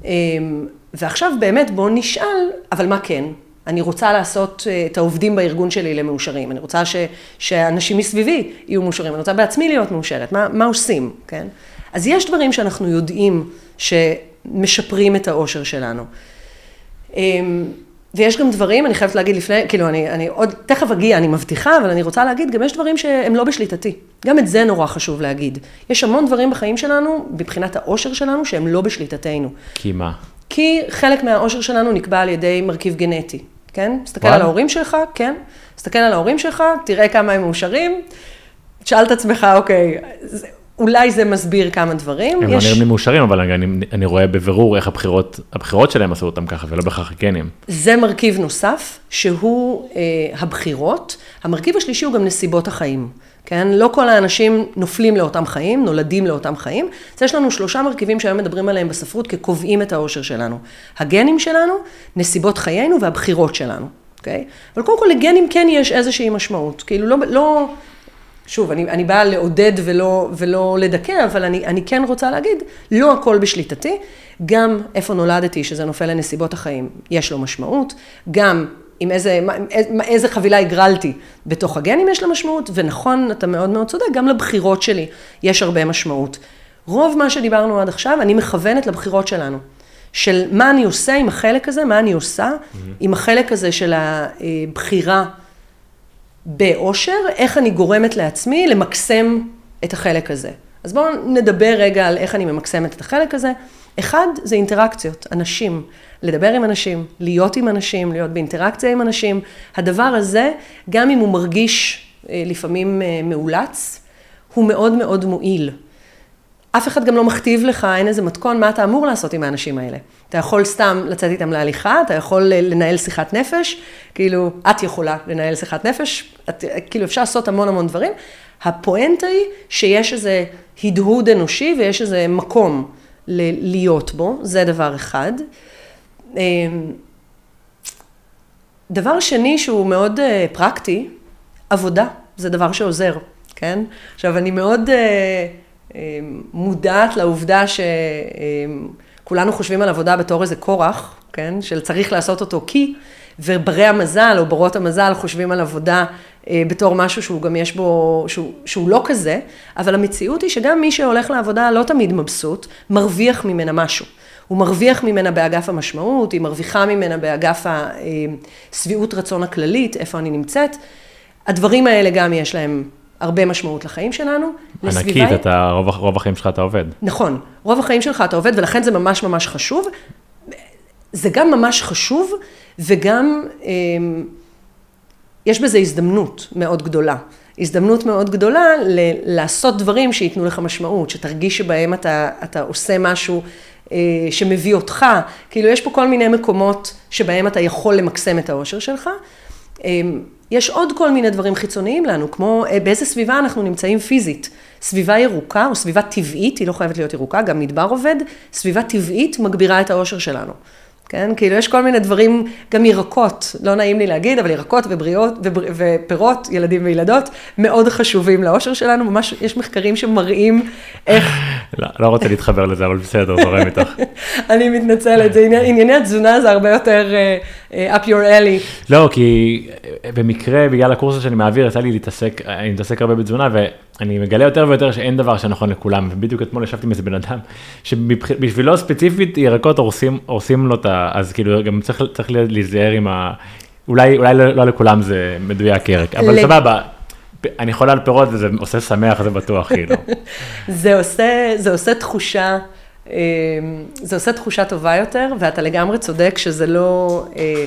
אמ, ועכשיו באמת בואו נשאל, אבל מה כן? אני רוצה לעשות אה, את העובדים בארגון שלי למאושרים, אני רוצה ש, שאנשים מסביבי יהיו מאושרים, אני רוצה בעצמי להיות מאושרת, מה, מה עושים, כן? אז יש דברים שאנחנו יודעים שמשפרים את האושר שלנו. אמ, ויש גם דברים, אני חייבת להגיד לפני, כאילו, אני, אני עוד, תכף אגיע, אני מבטיחה, אבל אני רוצה להגיד, גם יש דברים שהם לא בשליטתי. גם את זה נורא חשוב להגיד. יש המון דברים בחיים שלנו, מבחינת האושר שלנו, שהם לא בשליטתנו. כי מה? כי חלק מהאושר שלנו נקבע על ידי מרכיב גנטי, כן? תסתכל על ההורים שלך, כן? תסתכל על ההורים שלך, תראה כמה הם מאושרים. תשאל את עצמך, אוקיי, אולי זה מסביר כמה דברים. הם לא יש... לא נראים לי מאושרים, אבל אני, אני רואה בבירור איך הבחירות, הבחירות שלהם עשו אותם ככה, ולא בהכרח הגנים. זה מרכיב נוסף, שהוא אה, הבחירות. המרכיב השלישי הוא גם נסיבות החיים. כן? לא כל האנשים נופלים לאותם חיים, נולדים לאותם חיים. אז יש לנו שלושה מרכיבים שהיום מדברים עליהם בספרות כקובעים את האושר שלנו. הגנים שלנו, נסיבות חיינו והבחירות שלנו, אוקיי? אבל קודם כל לגנים כן יש איזושהי משמעות. כאילו לא, לא, שוב, אני, אני באה לעודד ולא, ולא לדכא, אבל אני, אני כן רוצה להגיד, לא הכל בשליטתי, גם איפה נולדתי, שזה נופל לנסיבות החיים, יש לו משמעות, גם עם איזה, איזה חבילה הגרלתי בתוך הגנים יש לה משמעות, ונכון, אתה מאוד מאוד צודק, גם לבחירות שלי יש הרבה משמעות. רוב מה שדיברנו עד עכשיו, אני מכוונת לבחירות שלנו. של מה אני עושה עם החלק הזה, מה אני עושה mm-hmm. עם החלק הזה של הבחירה. באושר, איך אני גורמת לעצמי למקסם את החלק הזה. אז בואו נדבר רגע על איך אני ממקסמת את החלק הזה. אחד, זה אינטראקציות, אנשים. לדבר עם אנשים, להיות עם אנשים, להיות באינטראקציה עם אנשים. הדבר הזה, גם אם הוא מרגיש אה, לפעמים אה, מאולץ, הוא מאוד מאוד מועיל. אף אחד גם לא מכתיב לך, אין איזה מתכון, מה אתה אמור לעשות עם האנשים האלה. אתה יכול סתם לצאת איתם להליכה, אתה יכול לנהל שיחת נפש, כאילו, את יכולה לנהל שיחת נפש, את, כאילו, אפשר לעשות המון המון דברים. הפואנטה היא שיש איזה הדהוד אנושי ויש איזה מקום ל- להיות בו, זה דבר אחד. אמ, דבר שני שהוא מאוד uh, פרקטי, עבודה, זה דבר שעוזר, כן? עכשיו, אני מאוד מודעת לעובדה שכולנו חושבים על עבודה בתור איזה כורח, כן? של צריך לעשות אותו כי, וברי המזל או ברות המזל חושבים על עבודה אה, בתור משהו שהוא גם יש בו, שהוא, שהוא לא כזה, אבל המציאות היא שגם מי שהולך לעבודה לא תמיד מבסוט, מרוויח ממנה משהו. הוא מרוויח ממנה באגף המשמעות, היא מרוויחה ממנה באגף השביעות רצון הכללית, איפה אני נמצאת. הדברים האלה גם יש להם הרבה משמעות לחיים שלנו. ענקית, אתה, רוב, רוב החיים שלך אתה עובד. נכון, רוב החיים שלך אתה עובד, ולכן זה ממש ממש חשוב. זה גם ממש חשוב, וגם אמ, יש בזה הזדמנות מאוד גדולה. הזדמנות מאוד גדולה ל- לעשות דברים שייתנו לך משמעות, שתרגיש שבהם אתה, אתה עושה משהו אה, שמביא אותך. כאילו, יש פה כל מיני מקומות שבהם אתה יכול למקסם את האושר שלך. אה, יש עוד כל מיני דברים חיצוניים לנו, כמו אה, באיזה סביבה אנחנו נמצאים פיזית. סביבה ירוקה או סביבה טבעית, היא לא חייבת להיות ירוקה, גם מדבר עובד, סביבה טבעית מגבירה את האושר שלנו. כן? כאילו יש כל מיני דברים, גם ירקות, לא נעים לי להגיד, אבל ירקות ובריאות ובר, ופירות, ילדים וילדות, מאוד חשובים לאושר שלנו, ממש יש מחקרים שמראים איך... לא, לא רוצה להתחבר לזה, אבל בסדר, זורם איתך. אני מתנצלת, זה עניין, ענייני התזונה זה הרבה יותר uh, up your alley. לא, כי במקרה, בגלל הקורס שאני מעביר, יצא לי להתעסק, אני מתעסק הרבה בתזונה, ואני מגלה יותר ויותר שאין דבר שנכון לכולם, ובדיוק אתמול ישבתי עם איזה בן אדם, שבשבילו ספציפית ירקות הורסים, הורסים לו את ה... אז כאילו גם צריך, צריך להיזהר עם ה... אולי, אולי לא, לא לכולם זה מדויק ירק, אבל סבבה. אני חולה על פירות וזה עושה שמח, זה בטוח, כאילו. זה עושה, זה עושה תחושה, אמ, זה עושה תחושה טובה יותר, ואתה לגמרי צודק שזה לא, אה,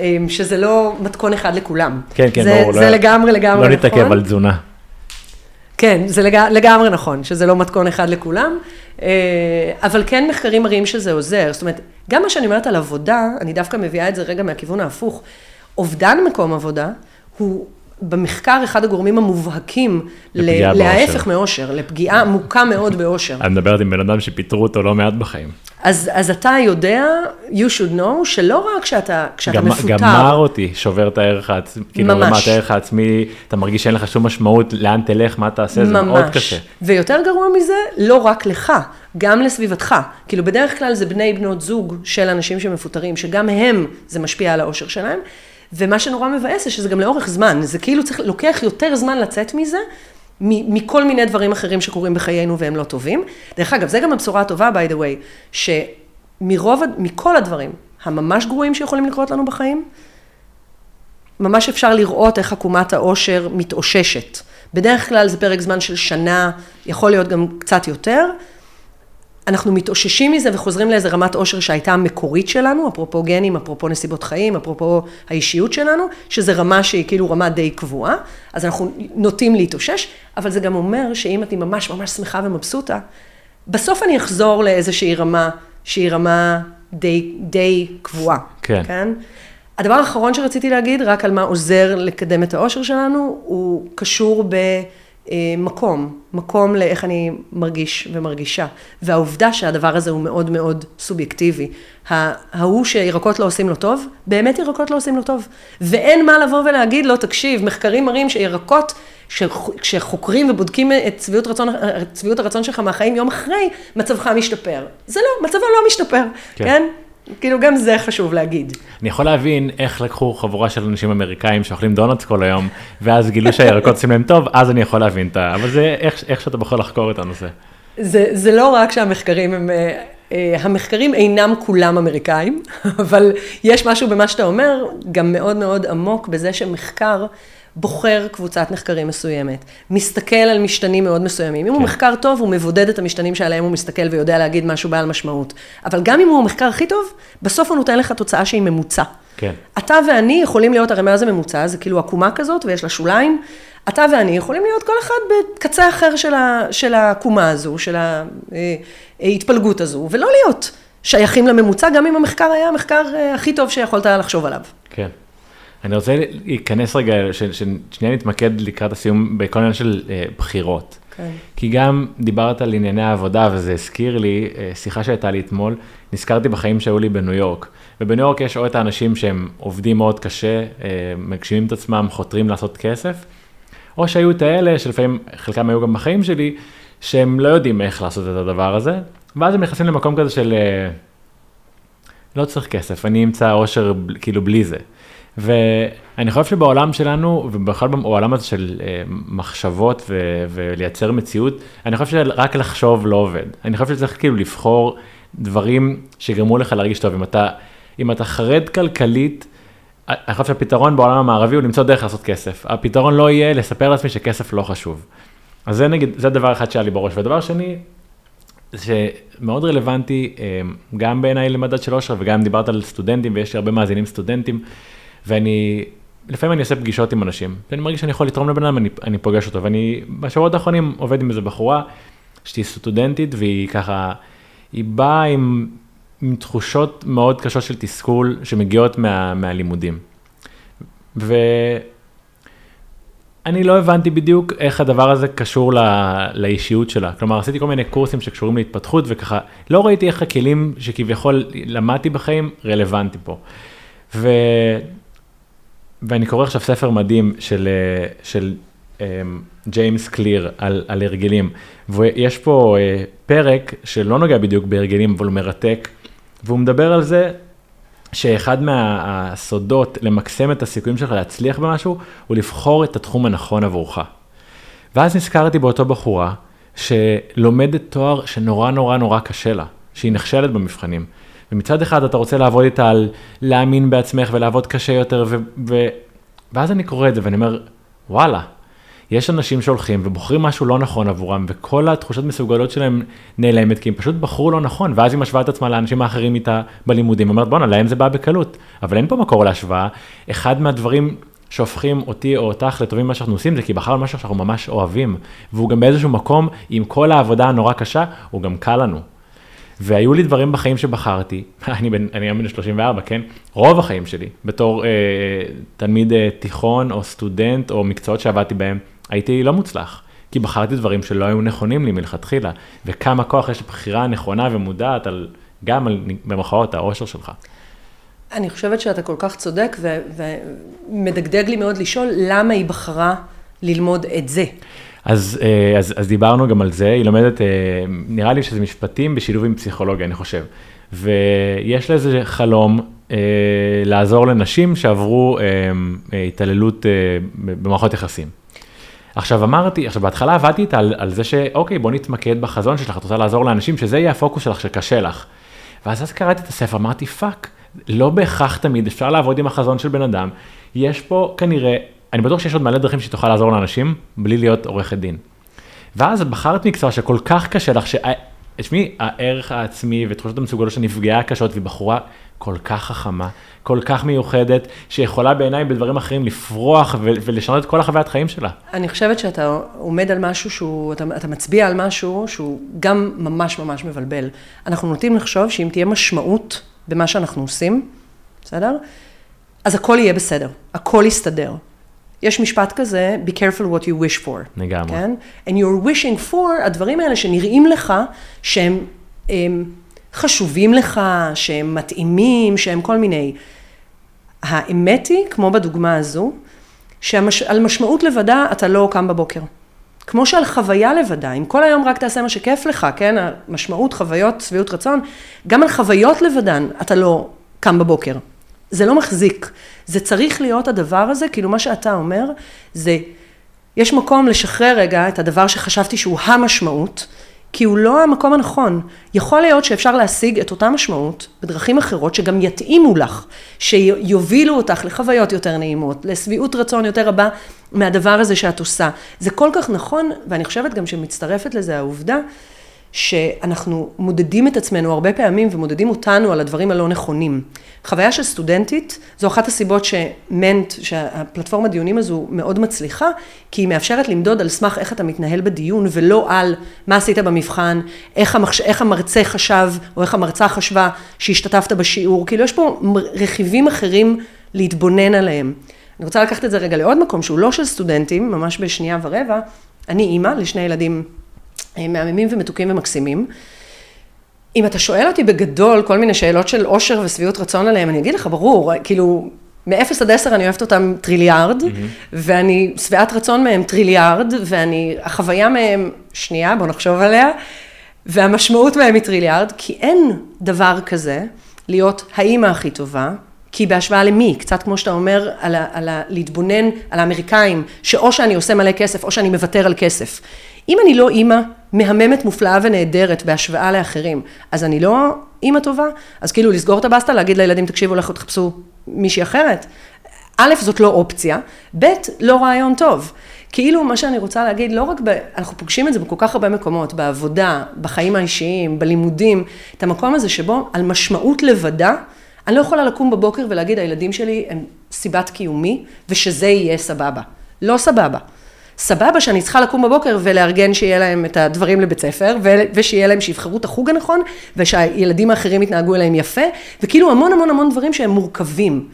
אמ, שזה לא מתכון אחד לכולם. כן, כן, זה, ברור. זה לא, לגמרי, לגמרי לא נכון. לא נתעכב על תזונה. כן, זה לג... לגמרי נכון, שזה לא מתכון אחד לכולם, אה, אבל כן מחקרים מראים שזה עוזר. זאת אומרת, גם מה שאני אומרת על עבודה, אני דווקא מביאה את זה רגע מהכיוון ההפוך. אובדן מקום עבודה הוא במחקר אחד הגורמים המובהקים להפך מאושר, לפגיעה עמוקה מאוד באושר. את מדברת עם בן אדם שפיטרו אותו לא מעט בחיים. אז, אז אתה יודע, you should know, שלא רק כשאתה, כשאתה גם, מפוטר. גמר אותי, שובר את הערך העצמי, כאילו רמת הערך העצמי, אתה מרגיש שאין לך שום משמעות, לאן תלך, מה תעשה, זה מאוד קשה. ויותר גרוע מזה, לא רק לך, גם לסביבתך. כאילו בדרך כלל זה בני בנות זוג של אנשים שמפוטרים, שגם הם, זה משפיע על האושר שלהם. ומה שנורא מבאס זה שזה גם לאורך זמן, זה כאילו צריך, לוקח יותר זמן לצאת מזה, מכל מיני דברים אחרים שקורים בחיינו והם לא טובים. דרך אגב, זה גם הבשורה הטובה, by the way, שמרוב, מכל הדברים הממש גרועים שיכולים לקרות לנו בחיים, ממש אפשר לראות איך עקומת העושר מתאוששת. בדרך כלל זה פרק זמן של שנה, יכול להיות גם קצת יותר, אנחנו מתאוששים מזה וחוזרים לאיזה רמת עושר שהייתה המקורית שלנו, אפרופו גנים, אפרופו נסיבות חיים, אפרופו האישיות שלנו, שזה רמה שהיא כאילו רמה די קבועה, אז אנחנו נוטים להתאושש, אבל זה גם אומר שאם אני ממש ממש שמחה ומבסוטה, בסוף אני אחזור לאיזושהי רמה שהיא רמה די, די קבועה. כן. כן? הדבר האחרון שרציתי להגיד, רק על מה עוזר לקדם את האושר שלנו, הוא קשור ב... אה, מקום, מקום לאיך אני מרגיש ומרגישה. והעובדה שהדבר הזה הוא מאוד מאוד סובייקטיבי. ההוא שירקות לא עושים לו טוב, באמת ירקות לא עושים לו טוב. ואין מה לבוא ולהגיד לו, תקשיב, מחקרים מראים שירקות, כשחוקרים ובודקים את שביעות רצון, הרצון שלך מהחיים יום אחרי, מצבך משתפר. זה לא, מצבו לא משתפר, כן? כן? כאילו גם זה חשוב להגיד. אני יכול להבין איך לקחו חבורה של אנשים אמריקאים שאוכלים דונלדס כל היום, ואז גילו שהירקות עושים להם טוב, אז אני יכול להבין את ה... אבל זה איך, איך שאתה בוחר לחקור את הנושא. זה, זה לא רק שהמחקרים הם... אה, המחקרים אינם כולם אמריקאים, אבל יש משהו במה שאתה אומר, גם מאוד מאוד עמוק בזה שמחקר בוחר קבוצת מחקרים מסוימת, מסתכל על משתנים מאוד מסוימים. אם כן. הוא מחקר טוב, הוא מבודד את המשתנים שעליהם הוא מסתכל ויודע להגיד משהו בעל משמעות. אבל גם אם הוא המחקר הכי טוב, בסוף הוא נותן לך תוצאה שהיא ממוצע. כן. אתה ואני יכולים להיות, הרי מה זה ממוצע? זה כאילו עקומה כזאת ויש לה שוליים. אתה ואני יכולים להיות כל אחד בקצה אחר של, ה, של העקומה הזו, של ההתפלגות הזו, ולא להיות שייכים לממוצע, גם אם המחקר היה המחקר אה, הכי טוב שיכולת לחשוב עליו. כן. אני רוצה להיכנס רגע, ששנייה נתמקד לקראת הסיום בכל עניין של אה, בחירות. כן. כי גם דיברת על ענייני העבודה, וזה הזכיר לי, אה, שיחה שהייתה לי אתמול, נזכרתי בחיים שהיו לי בניו יורק. ובניו יורק יש או את האנשים שהם עובדים מאוד קשה, אה, מגשימים את עצמם, חותרים לעשות כסף, או שהיו את האלה, שלפעמים חלקם היו גם בחיים שלי, שהם לא יודעים איך לעשות את הדבר הזה, ואז הם נכנסים למקום כזה של לא צריך כסף, אני אמצא אושר כאילו בלי זה. ואני חושב שבעולם שלנו, ובכלל בעולם הזה של אה, מחשבות ו- ולייצר מציאות, אני חושב שרק לחשוב לא עובד. אני חושב שצריך כאילו לבחור דברים שגרמו לך להרגיש טוב. אם אתה, אם אתה חרד כלכלית, אני חושב שהפתרון בעולם המערבי הוא למצוא דרך לעשות כסף. הפתרון לא יהיה לספר לעצמי שכסף לא חשוב. אז זה נגיד, זה דבר אחד שהיה לי בראש. ודבר שני, שמאוד רלוונטי אה, גם בעיניי למדד של אושר וגם דיברת על סטודנטים ויש לי הרבה מאזינים סטודנטים ואני, לפעמים אני עושה פגישות עם אנשים ואני מרגיש שאני יכול לתרום לבן אדם, אני, אני פוגש אותו ואני בשבועות האחרונים עובד עם איזה בחורה שהיא סטודנטית והיא ככה, היא באה עם, עם תחושות מאוד קשות של תסכול שמגיעות מה, מהלימודים. ו... אני לא הבנתי בדיוק איך הדבר הזה קשור לא, לאישיות שלה. כלומר, עשיתי כל מיני קורסים שקשורים להתפתחות, וככה, לא ראיתי איך הכלים שכביכול למדתי בחיים רלוונטי פה. ו... ואני קורא עכשיו ספר מדהים של, של um, ג'יימס קליר על, על הרגלים, ויש פה uh, פרק שלא נוגע בדיוק בהרגלים, אבל הוא מרתק, והוא מדבר על זה שאחד מהסודות למקסם את הסיכויים שלך להצליח במשהו, הוא לבחור את התחום הנכון עבורך. ואז נזכרתי באותו בחורה שלומדת תואר שנורא נורא נורא קשה לה, שהיא נכשלת במבחנים. ומצד אחד אתה רוצה לעבוד איתה על להאמין בעצמך ולעבוד קשה יותר, ו... ו... ואז אני קורא את זה ואני אומר, וואלה, יש אנשים שהולכים ובוחרים משהו לא נכון עבורם, וכל התחושות מסוגלות שלהם נעלמת, כי הם פשוט בחרו לא נכון, ואז היא משווה את עצמה לאנשים האחרים איתה בלימודים, אומרת בואנה, להם זה בא בקלות, אבל אין פה מקור להשוואה. אחד מהדברים שהופכים אותי או אותך לטובים במה שאנחנו עושים, זה כי בחרנו משהו שאנחנו ממש אוהבים, והוא גם באיזשהו מקום, עם כל העבודה הנורא קשה, הוא גם קל לנו. והיו לי דברים בחיים שבחרתי, אני בן, אני היום בן 34, כן? רוב החיים שלי, בתור אה, תלמיד אה, תיכון או סטודנט או מקצועות שעבדתי בהם, הייתי לא מוצלח, כי בחרתי דברים שלא היו נכונים לי מלכתחילה, וכמה כוח יש לבחירה נכונה ומודעת על, גם על, במרכאות, האושר שלך. אני חושבת שאתה כל כך צודק, ומדגדג לי מאוד לשאול למה היא בחרה ללמוד את זה. אז, אה, אז, אז דיברנו גם על זה, היא לומדת, אה, נראה לי שזה משפטים בשילוב עם פסיכולוגיה, אני חושב. ויש לה איזה חלום אה, לעזור לנשים שעברו אה, אה, התעללות אה, במערכות יחסים. עכשיו אמרתי, עכשיו בהתחלה עבדתי איתה על, על זה שאוקיי, בוא נתמקד בחזון שלך, את רוצה לעזור לאנשים, שזה יהיה הפוקוס שלך שקשה לך. ואז אז קראתי את הספר, אמרתי fuck, לא בהכרח תמיד אפשר לעבוד עם החזון של בן אדם, יש פה כנראה, אני בטוח שיש עוד מלא דרכים שתוכל לעזור לאנשים, בלי להיות עורכת דין. ואז בחרת מקצוע שכל כך קשה לך, תשמעי, הערך העצמי ותחושות המסוגלות שנפגעה קשות, והיא בחורה כל כך חכמה, כל כך מיוחדת, שיכולה בעיניי בדברים אחרים לפרוח ולשנות את כל החוויית חיים שלה. אני חושבת שאתה עומד על משהו שהוא, אתה, אתה מצביע על משהו שהוא גם ממש ממש מבלבל. אנחנו נוטים לחשוב שאם תהיה משמעות במה שאנחנו עושים, בסדר? אז הכל יהיה בסדר, הכל יסתדר. יש משפט כזה, be careful what you wish for. לגמרי. כן? And you're wishing for, הדברים האלה שנראים לך, שהם הם, חשובים לך, שהם מתאימים, שהם כל מיני. האמת היא, כמו בדוגמה הזו, שעל משמעות לבדה אתה לא קם בבוקר. כמו שעל חוויה לבדה, אם כל היום רק תעשה מה שכיף לך, כן, המשמעות, חוויות, שביעות רצון, גם על חוויות לבדן אתה לא קם בבוקר. זה לא מחזיק. זה צריך להיות הדבר הזה, כאילו מה שאתה אומר, זה, יש מקום לשחרר רגע את הדבר שחשבתי שהוא המשמעות, כי הוא לא המקום הנכון. יכול להיות שאפשר להשיג את אותה משמעות בדרכים אחרות שגם יתאימו לך, שיובילו אותך לחוויות יותר נעימות, לשביעות רצון יותר רבה מהדבר הזה שאת עושה. זה כל כך נכון, ואני חושבת גם שמצטרפת לזה העובדה שאנחנו מודדים את עצמנו הרבה פעמים ומודדים אותנו על הדברים הלא נכונים. חוויה של סטודנטית, זו אחת הסיבות שמנט, שהפלטפורמה דיונים הזו מאוד מצליחה, כי היא מאפשרת למדוד על סמך איך אתה מתנהל בדיון, ולא על מה עשית במבחן, איך, המחש... איך המרצה חשב, או איך המרצה חשבה שהשתתפת בשיעור, כאילו יש פה רכיבים אחרים להתבונן עליהם. אני רוצה לקחת את זה רגע לעוד מקום שהוא לא של סטודנטים, ממש בשנייה ורבע, אני אימא לשני ילדים מהממים ומתוקים ומקסימים. אם אתה שואל אותי בגדול כל מיני שאלות של אושר ושביעות רצון עליהם, אני אגיד לך, ברור, כאילו, מ-0 עד 10 אני אוהבת אותם טריליארד, mm-hmm. ואני שבעת רצון מהם טריליארד, ואני, החוויה מהם, שנייה, בוא נחשוב עליה, והמשמעות מהם היא טריליארד, כי אין דבר כזה להיות האימא הכי טובה, כי בהשוואה למי? קצת כמו שאתה אומר, על, ה, על ה, להתבונן על האמריקאים, שאו שאני עושה מלא כסף, או שאני מוותר על כסף. אם אני לא אימא מהממת, מופלאה ונהדרת בהשוואה לאחרים, אז אני לא אימא טובה? אז כאילו לסגור את הבסטה, להגיד לילדים, תקשיבו, לכו תחפשו מישהי אחרת? א', זאת לא אופציה, ב', לא רעיון טוב. כאילו מה שאני רוצה להגיד, לא רק, ב, אנחנו פוגשים את זה בכל כך הרבה מקומות, בעבודה, בחיים האישיים, בלימודים, את המקום הזה שבו על משמעות לבדה, אני לא יכולה לקום בבוקר ולהגיד, הילדים שלי הם סיבת קיומי, ושזה יהיה סבבה. לא סבבה. סבבה שאני צריכה לקום בבוקר ולארגן שיהיה להם את הדברים לבית ספר, ושיהיה להם, שיבחרו את החוג הנכון, ושהילדים האחרים יתנהגו אליהם יפה, וכאילו המון המון המון דברים שהם מורכבים.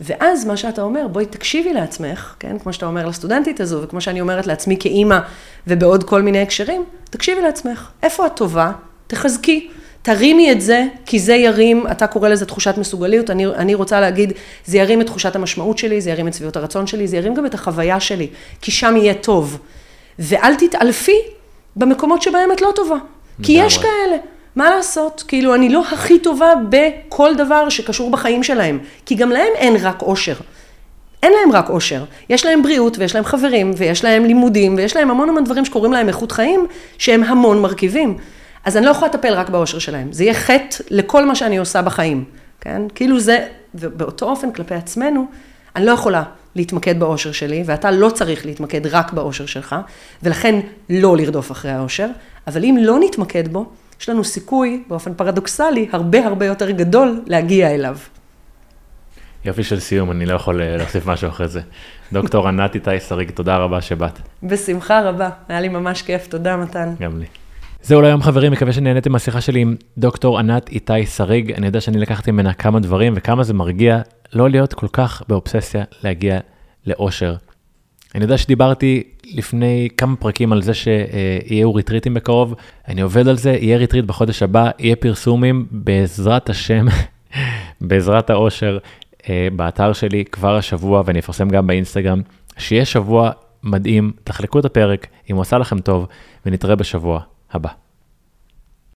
ואז מה שאתה אומר, בואי תקשיבי לעצמך, כן, כמו שאתה אומר לסטודנטית הזו, וכמו שאני אומרת לעצמי כאימא, ובעוד כל מיני הקשרים, תקשיבי לעצמך, איפה את טובה? תחזקי. תרימי את זה, כי זה ירים, אתה קורא לזה תחושת מסוגליות, אני, אני רוצה להגיד, זה ירים את תחושת המשמעות שלי, זה ירים את סביבות הרצון שלי, זה ירים גם את החוויה שלי, כי שם יהיה טוב. ואל תתעלפי במקומות שבהם את לא טובה, כי יש כאלה. מה לעשות? כאילו, אני לא הכי טובה בכל דבר שקשור בחיים שלהם, כי גם להם אין רק אושר. אין להם רק אושר, יש להם בריאות ויש להם חברים ויש להם לימודים ויש להם המון המון דברים שקוראים להם איכות חיים שהם המון מרכיבים. אז אני לא יכולה לטפל רק באושר שלהם, זה יהיה חטא לכל מה שאני עושה בחיים, כן? כאילו זה, ובאותו אופן כלפי עצמנו, אני לא יכולה להתמקד באושר שלי, ואתה לא צריך להתמקד רק באושר שלך, ולכן לא לרדוף אחרי האושר, אבל אם לא נתמקד בו, יש לנו סיכוי, באופן פרדוקסלי, הרבה הרבה יותר גדול להגיע אליו. יופי של סיום, אני לא יכול אה, להוסיף משהו אחרי זה. דוקטור ענת איתי שריג, תודה רבה שבאת. בשמחה רבה, היה לי ממש כיף, תודה מתן. גם לי. זהו להיום חברים, מקווה שנהניתם מהשיחה שלי עם דוקטור ענת איתי שריג. אני יודע שאני לקחתי ממנה כמה דברים וכמה זה מרגיע לא להיות כל כך באובססיה להגיע לאושר. אני יודע שדיברתי לפני כמה פרקים על זה שיהיו ריטריטים בקרוב, אני עובד על זה, יהיה ריטריט בחודש הבא, יהיה פרסומים בעזרת השם, בעזרת האושר, אה, באתר שלי כבר השבוע, ואני אפרסם גם באינסטגרם, שיהיה שבוע מדהים, תחלקו את הפרק, אם הוא עשה לכם טוב, ונתראה בשבוע הבא.